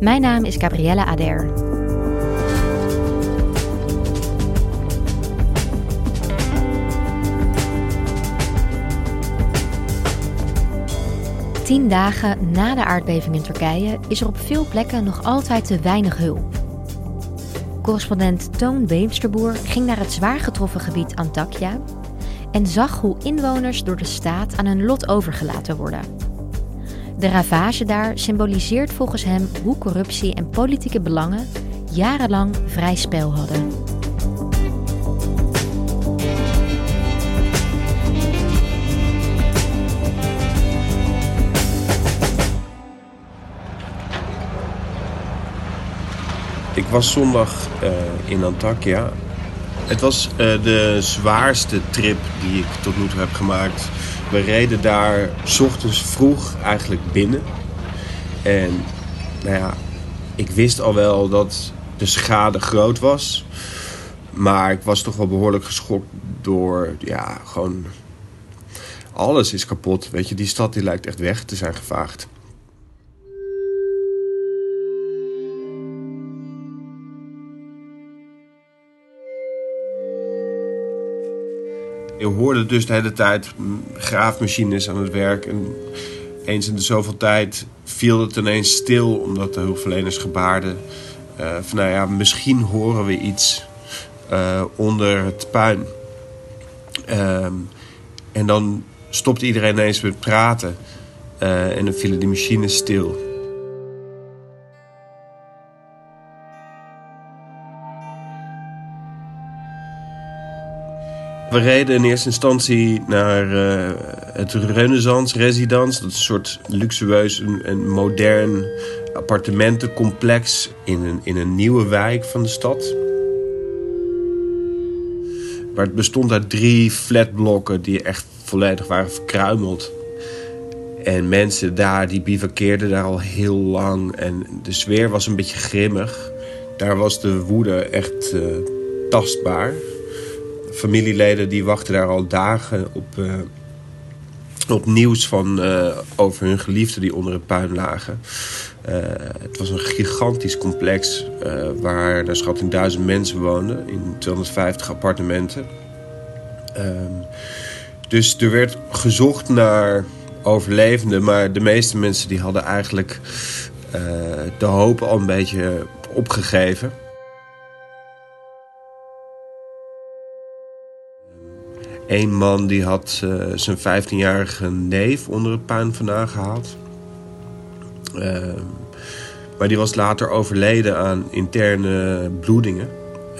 Mijn naam is Gabriella Ader. Tien dagen na de aardbeving in Turkije is er op veel plekken nog altijd te weinig hulp. Correspondent Toon Beemsterboer ging naar het zwaar getroffen gebied Antakya en zag hoe inwoners door de staat aan hun lot overgelaten worden. De ravage daar symboliseert volgens hem hoe corruptie en politieke belangen jarenlang vrij spel hadden. Ik was zondag uh, in Antakya. Het was uh, de zwaarste trip die ik tot nu toe heb gemaakt. We reden daar s ochtends vroeg eigenlijk binnen. En nou ja, ik wist al wel dat de schade groot was. Maar ik was toch wel behoorlijk geschokt door, ja, gewoon... Alles is kapot, weet je. Die stad die lijkt echt weg te zijn gevaagd. Je hoorde dus de hele tijd graafmachines aan het werk. En eens in de zoveel tijd viel het ineens stil omdat de hulpverleners gebaarden. Uh, van nou ja, misschien horen we iets uh, onder het puin. Uh, en dan stopte iedereen ineens met praten. Uh, en dan vielen die machines stil. We reden in eerste instantie naar uh, het Renaissance Residence. Dat is een soort luxueus en, modern appartementencomplex in een, in een nieuwe wijk van de stad. Maar het bestond uit drie flatblokken die echt volledig waren verkruimeld. En mensen daar die bivakkeerden daar al heel lang. En de sfeer was een beetje grimmig. Daar was de woede echt uh, tastbaar familieleden die wachten daar al dagen op, uh, op nieuws van, uh, over hun geliefden die onder het puin lagen. Uh, het was een gigantisch complex waar naar schatting duizend mensen woonden in 250 appartementen. Um, dus er werd gezocht naar overlevenden, maar de meeste mensen die hadden eigenlijk de hoop al een beetje opgegeven. Eén man die had uh, zijn 15-jarige neef onder het puin vandaan gehaald. Uh, maar die was later overleden aan interne bloedingen.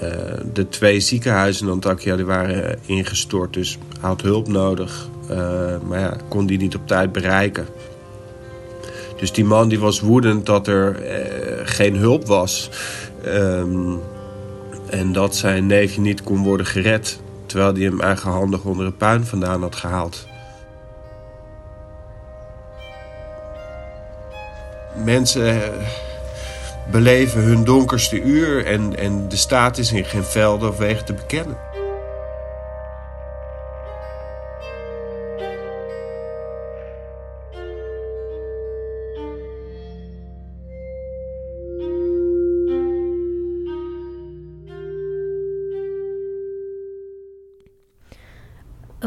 Uh, de twee ziekenhuizen in Antakya die waren ingestort, dus hij had hulp nodig. maar ja, kon die niet op tijd bereiken. Dus die man die was woedend dat er geen hulp was. Um, en dat zijn neefje niet kon worden gered terwijl hij hem eigenhandig onder het puin vandaan had gehaald. Mensen eh, beleven hun donkerste uur en, en de staat is in geen velden of wegen te bekennen.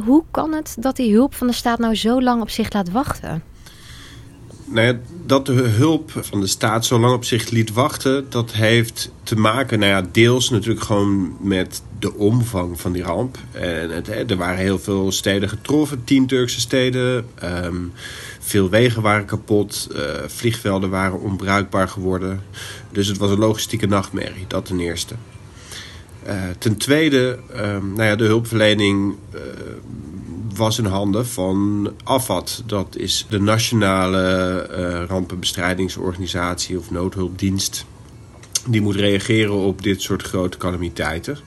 Hoe kan het dat die hulp van de staat nou zo lang op zich laat wachten? Nou dat de hulp van de staat zo lang op zich liet wachten, dat heeft te maken, nou ja, deels natuurlijk gewoon met de omvang van die ramp. En het, er waren heel veel steden getroffen, tien Turkse steden. Ehm, veel wegen waren kapot, uh, vliegvelden waren onbruikbaar geworden. Dus het was een logistieke nachtmerrie, dat ten eerste. Uh, ten tweede, um, nou ja, de hulpverlening uh, was in handen van AFAD. Dat is de Nationale uh, Rampenbestrijdingsorganisatie of Noodhulpdienst. Die moet reageren op dit soort grote calamiteiten.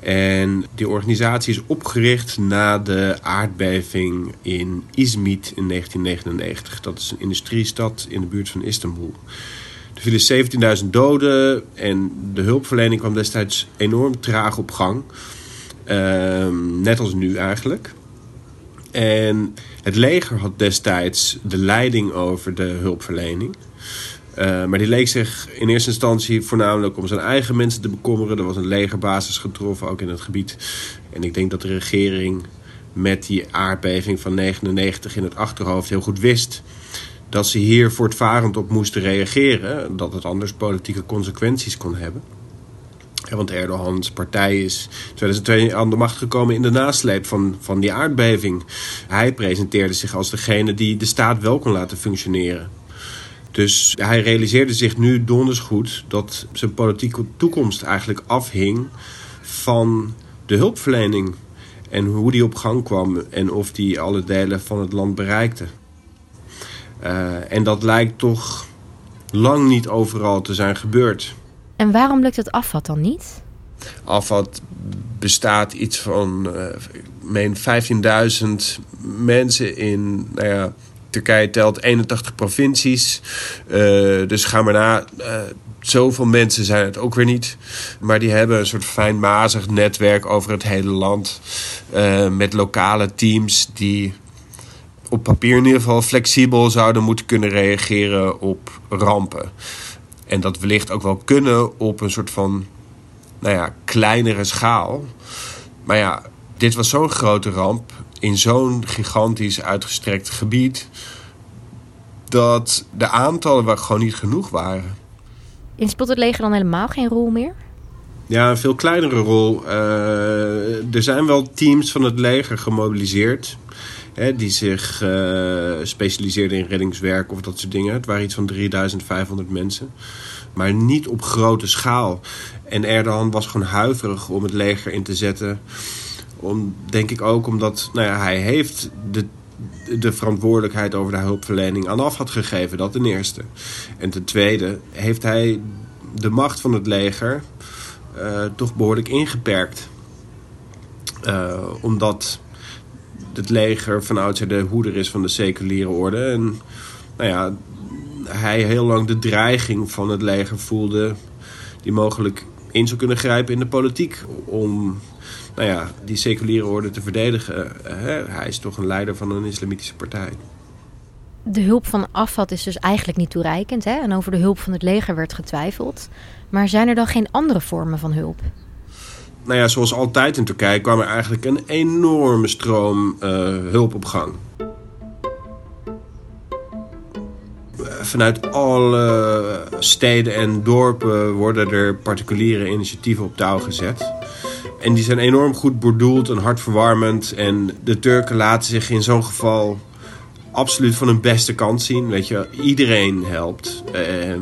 En die organisatie is opgericht na de aardbeving in Izmit in 1999. Dat is een industriestad in de buurt van Istanbul. Er vielen 17.000 doden en de hulpverlening kwam destijds enorm traag op gang. Uh, net als nu eigenlijk. En het leger had destijds de leiding over de hulpverlening. Uh, maar die leek zich in eerste instantie voornamelijk om zijn eigen mensen te bekommeren. Er was een legerbasis getroffen, ook in het gebied. En ik denk dat de regering met die aardbeving van 99 in het achterhoofd heel goed wist dat ze hier voortvarend op moesten reageren. Dat het anders politieke consequenties kon hebben. Want Erdogans partij is in 2002 aan de macht gekomen in de nasleep van, van die aardbeving. Hij presenteerde zich als degene die de staat wel kon laten functioneren. Dus hij realiseerde zich nu donders goed dat zijn politieke toekomst eigenlijk afhing van de hulpverlening. En hoe die op gang kwam en of die alle delen van het land bereikte. Uh, en dat lijkt toch lang niet overal te zijn gebeurd. En waarom lukt het afvat dan niet? Afvat bestaat iets van, uh, ik meen 15.000 mensen in, nou ja, Turkije telt 81 provincies. Uh, dus ga maar na. Uh, zoveel mensen zijn het ook weer niet. Maar die hebben een soort fijnmazig netwerk over het hele land. Uh, met lokale teams die op papier in ieder geval flexibel zouden moeten kunnen reageren op rampen. En dat wellicht ook wel kunnen op een soort van nou ja, kleinere schaal. Maar ja, dit was zo'n grote ramp in zo'n gigantisch uitgestrekt gebied. Dat de aantallen waar gewoon niet genoeg waren. En speelt het leger dan helemaal geen rol meer? Ja, een veel kleinere rol. Uh, er zijn wel teams van het leger gemobiliseerd. Die zich uh, specialiseerden in reddingswerk of dat soort dingen. Het waren iets van 3500 mensen. Maar niet op grote schaal. En Erdogan was gewoon huiverig om het leger in te zetten. Om, denk ik ook omdat nou ja, hij heeft de, de verantwoordelijkheid over de hulpverlening aan af had gegeven. Dat ten eerste. En ten tweede heeft hij de macht van het leger uh, toch behoorlijk ingeperkt. Uh, omdat het leger van oudsher de hoeder is van de seculiere orde. En nou ja, hij heel lang de dreiging van het leger voelde... die mogelijk in zou kunnen grijpen in de politiek... om nou ja, die seculiere orde te verdedigen. Hij is toch een leider van een islamitische partij. De hulp van Afat is dus eigenlijk niet toereikend. Hè? En over de hulp van het leger werd getwijfeld. Maar zijn er dan geen andere vormen van hulp? Nou ja, zoals altijd in Turkije kwam er eigenlijk een enorme stroom uh, hulp op gang. Vanuit alle steden en dorpen worden er particuliere initiatieven op touw gezet. En die zijn enorm goed bedoeld en hartverwarmend. En de Turken laten zich in zo'n geval absoluut van hun beste kant zien. Weet je, iedereen helpt. Uh,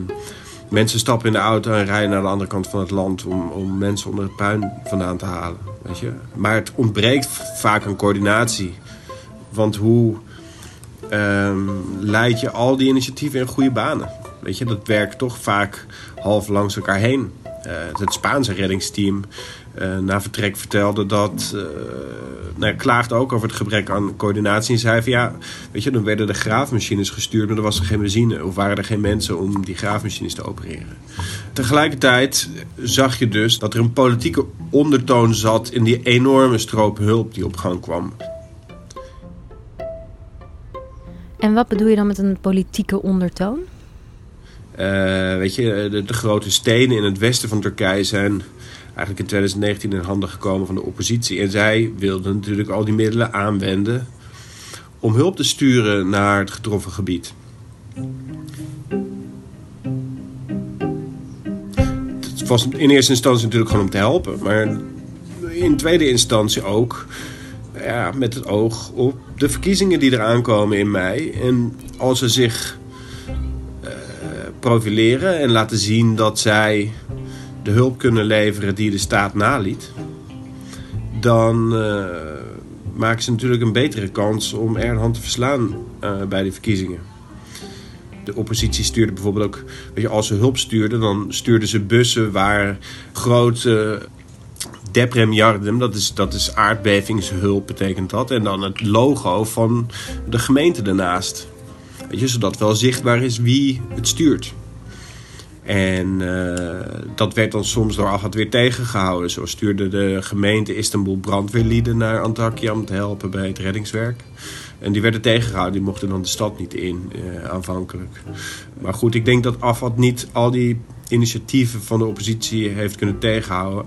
Mensen stappen in de auto en rijden naar de andere kant van het land om, om mensen onder het puin vandaan te halen. Weet je? Maar het ontbreekt vaak aan coördinatie. Want hoe um, leid je al die initiatieven in goede banen? Weet je, dat werkt toch vaak half langs elkaar heen. Uh, het Spaanse reddingsteam na vertrek vertelde dat. Uh, nou, klaagde ook over het gebrek aan coördinatie. En zei van ja, weet je, dan werden de graafmachines gestuurd, maar er was er geen benzine. Of waren er geen mensen om die graafmachines te opereren. Tegelijkertijd zag je dus dat er een politieke ondertoon zat in die enorme stroop hulp die op gang kwam. En wat bedoel je dan met een politieke ondertoon? Uh, weet je, de, de, grote steden in het westen van Turkije zijn eigenlijk in 2019 in handen gekomen van de oppositie. En zij wilden natuurlijk al die middelen aanwenden om hulp te sturen naar het getroffen gebied. Het was in eerste instantie natuurlijk gewoon om te helpen. Maar in tweede instantie ook ja, met het oog op de verkiezingen die eraan komen in mei. En als ze zich uh, profileren en laten zien dat zij de hulp kunnen leveren die de staat naliet, dan uh, maken ze natuurlijk een betere kans om Erdogan te verslaan uh, bij de verkiezingen. De oppositie stuurde bijvoorbeeld ook, weet je, als ze hulp stuurden, dan stuurden ze bussen waar grote Deprem dat is, dat is aardbevingshulp betekent dat. En dan het logo van de gemeente ernaast. Weet je, zodat wel zichtbaar is wie het stuurt. En uh, dat werd dan soms door Afad weer tegengehouden. Zo stuurde de gemeente Istanbul brandweerlieden naar Antakya om te helpen bij het reddingswerk. En die werden tegengehouden, die mochten dan de stad niet in uh, aanvankelijk. Maar goed, ik denk dat Afad niet al die initiatieven van de oppositie heeft kunnen tegenhouden.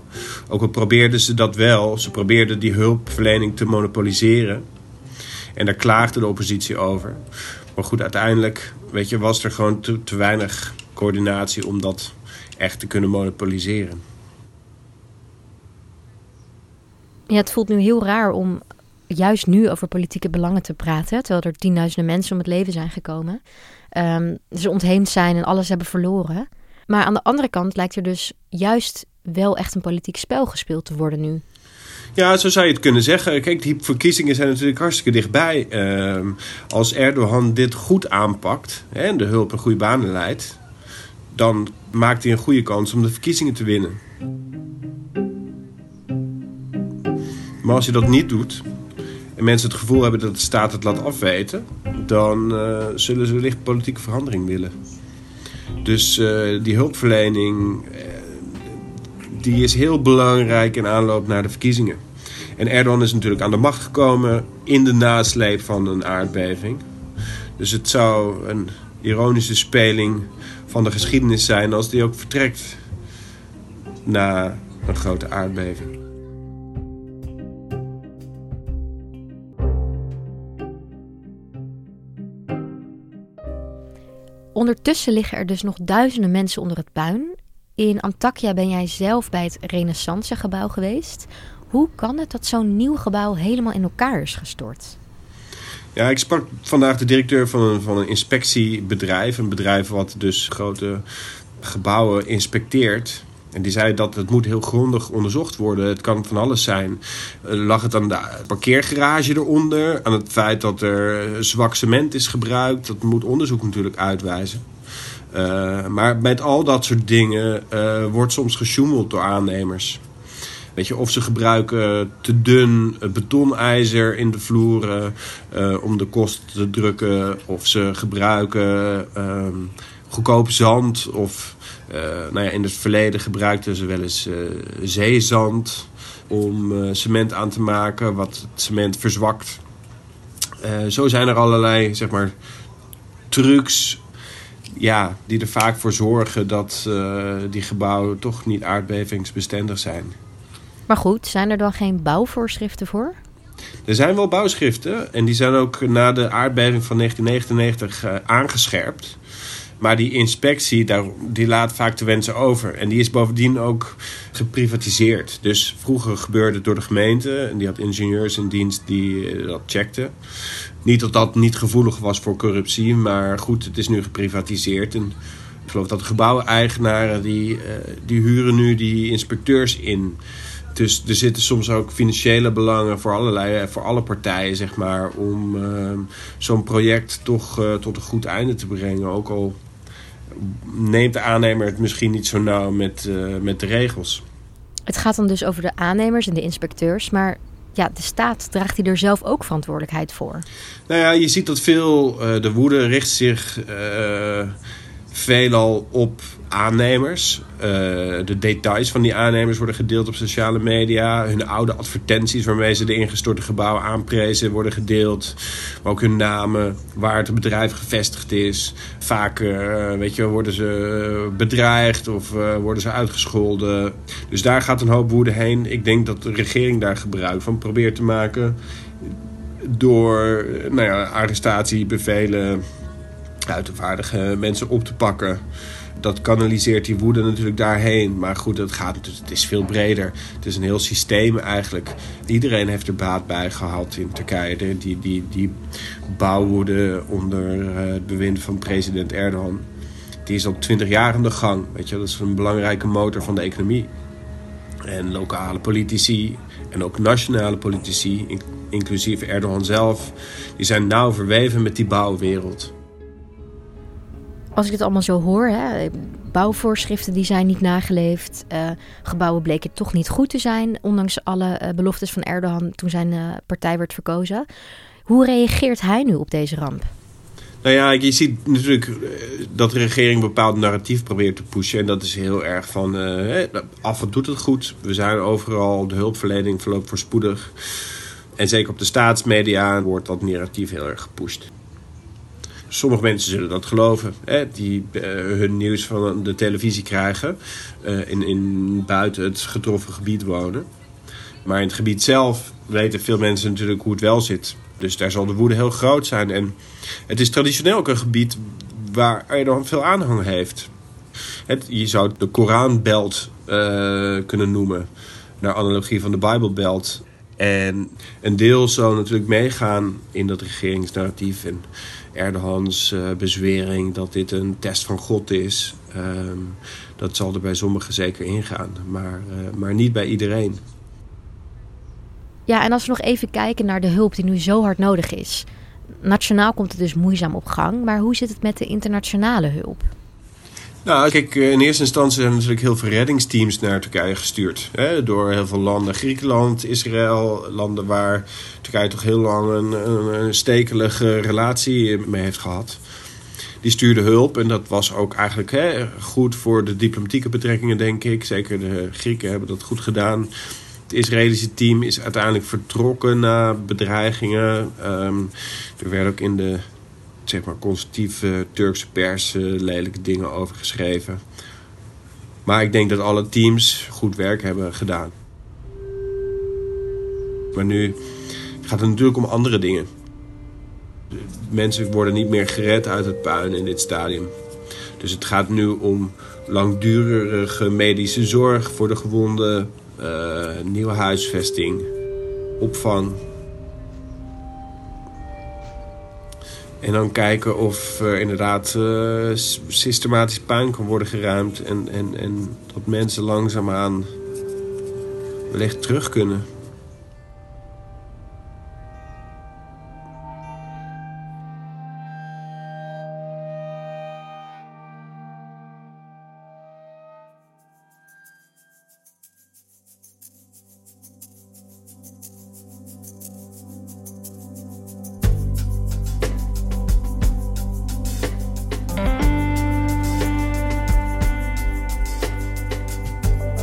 Ook al probeerden ze dat wel. Ze probeerden die hulpverlening te monopoliseren. En daar klaagde de oppositie over. Maar goed, uiteindelijk weet je, was er gewoon te, te weinig coördinatie om dat echt te kunnen monopoliseren. Ja, het voelt nu heel raar om juist nu over politieke belangen te praten, terwijl er tienduizenden mensen om het leven zijn gekomen. Um, ze ontheemd zijn en alles hebben verloren. Maar aan de andere kant lijkt er dus juist wel echt een politiek spel gespeeld te worden nu. Ja, zo zou je het kunnen zeggen. Kijk, die verkiezingen zijn natuurlijk hartstikke dichtbij. Uh, als Erdogan dit goed aanpakt en de hulp en goede banen leidt, dan maakt hij een goede kans om de verkiezingen te winnen. Maar als je dat niet doet en mensen het gevoel hebben dat de staat het laat afweten, dan uh, zullen ze wellicht politieke verandering willen. Dus uh, die hulpverlening uh, die is heel belangrijk in aanloop naar de verkiezingen. En Erdogan is natuurlijk aan de macht gekomen in de nasleep van een aardbeving. Dus het zou een ironische speling van de geschiedenis zijn als die ook vertrekt na een grote aardbeving. Ondertussen liggen er dus nog duizenden mensen onder het puin. In Antakya ben jij zelf bij het Renaissance gebouw geweest. Hoe kan het dat zo'n nieuw gebouw helemaal in elkaar is gestort? Ja, ik sprak vandaag de directeur van een, van een inspectiebedrijf. Een bedrijf wat dus grote gebouwen inspecteert. En die zei dat het moet heel grondig onderzocht worden. Het kan van alles zijn. Uh, lag het aan de parkeergarage eronder? Aan het feit dat er zwak cement is gebruikt? Dat moet onderzoek natuurlijk uitwijzen. Uh, maar met al dat soort dingen wordt soms gesjoemeld door aannemers. Weet je, of ze gebruiken te dun betonijzer in de vloeren uh, om de kosten te drukken. Of ze gebruiken ehm, goedkoop zand of nou ja, in het verleden gebruikten ze wel eens zeezand om cement aan te maken, wat het cement verzwakt. zo zijn er allerlei zeg maar, trucs ja, die er vaak voor zorgen dat die gebouwen toch niet aardbevingsbestendig zijn. Maar goed, zijn er dan geen bouwvoorschriften voor? Er zijn wel bouwschriften en die zijn ook na de aardbeving van 1999 aangescherpt. Maar die inspectie, daar, die laat vaak de wensen over. En die is bovendien ook geprivatiseerd. Dus vroeger gebeurde het door de gemeente. En die had ingenieurs in dienst die eh, dat checkten. Niet dat dat niet gevoelig was voor corruptie. Maar goed, het is nu geprivatiseerd. En ik geloof dat de gebouweneigenaren... die, uh, die huren nu die inspecteurs in... Dus er zitten soms ook financiële belangen voor allerlei, eh, voor alle partijen, zeg maar, om uh, zo'n project toch uh, tot een goed einde te brengen. Ook al neemt de aannemer het misschien niet zo nauw met, uh, met de regels. Het gaat dan dus over de aannemers en de inspecteurs, maar ja, de staat draagt hij er zelf ook verantwoordelijkheid voor. Nou ja, je ziet dat veel, uh, de woede richt zich uh, veelal op aannemers. Uh, de details van die aannemers worden gedeeld op sociale media. Hun oude advertenties waarmee ze de ingestorte gebouwen aanprezen worden gedeeld. Maar ook hun namen, waar het bedrijf gevestigd is. Vaak uh, weet je, worden ze bedreigd of worden ze uitgescholden. Dus daar gaat een hoop woede heen. Ik denk dat de regering daar gebruik van probeert te maken. Door nou ja, arrestatiebevelen buitenvaardige mensen op te pakken. Dat kanaliseert die woede natuurlijk daarheen. Maar goed, het, gaat, het is veel breder. Het is een heel systeem eigenlijk. Iedereen heeft er baat bij gehad in Turkije. Die, die, die bouwwoede onder eh, het bewind van president Erdogan. Die is al twintig jaar aan de gang. Weet je, dat is een belangrijke motor van de economie. En lokale politici en ook nationale politici, inclusief Erdogan zelf, die zijn nauw verweven met die bouwwereld. Als ik het allemaal zo hoor, hè, bouwvoorschriften die zijn niet nageleefd. Uh, gebouwen bleken toch niet goed te zijn, ondanks alle uh, beloftes van Erdogan toen zijn uh, partij werd verkozen. Hoe reageert hij nu op deze ramp? Nou ja, je ziet natuurlijk dat de regering een bepaald narratief probeert te pushen. En dat is heel erg van, af en doet het goed. We zijn overal, de hulpverlening verloopt voorspoedig. En zeker op de staatsmedia wordt dat narratief heel erg gepusht. Sommige mensen zullen dat geloven, hè, die uh, hun nieuws van de televisie krijgen, uh, in, in buiten het getroffen gebied wonen. Maar in het gebied zelf weten veel mensen natuurlijk hoe het wel zit. Dus daar zal de woede heel groot zijn. En het is traditioneel ook een gebied waar Erdogan veel aanhang heeft. Het, je zou de Koranbelt uh, kunnen noemen, naar analogie van de Bijbelbelt. En een deel zou natuurlijk meegaan in dat regeringsnarratief. En Erdogans uh, bezwering dat dit een test van God is. Um, dat zal er bij sommigen zeker ingaan, maar, uh, maar niet bij iedereen. Ja, en als we nog even kijken naar de hulp die nu zo hard nodig is. Nationaal komt het dus moeizaam op gang, maar hoe zit het met de internationale hulp? Nou, kijk, in eerste instantie zijn er natuurlijk heel veel reddingsteams naar Turkije gestuurd. Hè, door heel veel landen. Griekenland, Israël, landen waar Turkije toch heel lang een, een, een stekelige relatie mee heeft gehad. Die stuurde hulp en dat was ook eigenlijk hè, goed voor de diplomatieke betrekkingen, denk ik. Zeker de Grieken hebben dat goed gedaan. Het Israëlische team is uiteindelijk vertrokken na bedreigingen. Um, er werd ook in de zeg maar, conservatieve Turkse pers lelijke dingen over geschreven. Maar ik denk dat alle teams goed werk hebben gedaan. Maar nu gaat het natuurlijk om andere dingen. Mensen worden niet meer gered uit het puin in dit stadium. Dus het gaat nu om langdurige medische zorg voor de gewonden, uh, nieuwe huisvesting, opvang. En dan kijken of er inderdaad uh, systematisch puin kan worden geruimd. En, en, en dat mensen langzaamaan wellicht terug kunnen.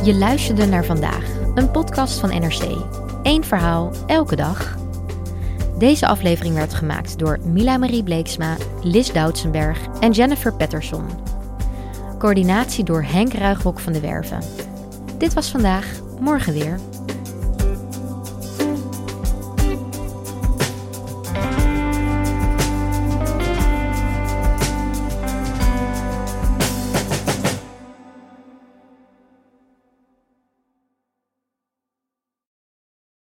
Je luisterde naar vandaag, een podcast van NRC. Eén verhaal, elke dag. Deze aflevering werd gemaakt door Mila Marie Bleeksma, Lis Doutsenberg en Jennifer Patterson. Coördinatie door Henk Ruigrok van de Werven. Dit was vandaag, morgen weer.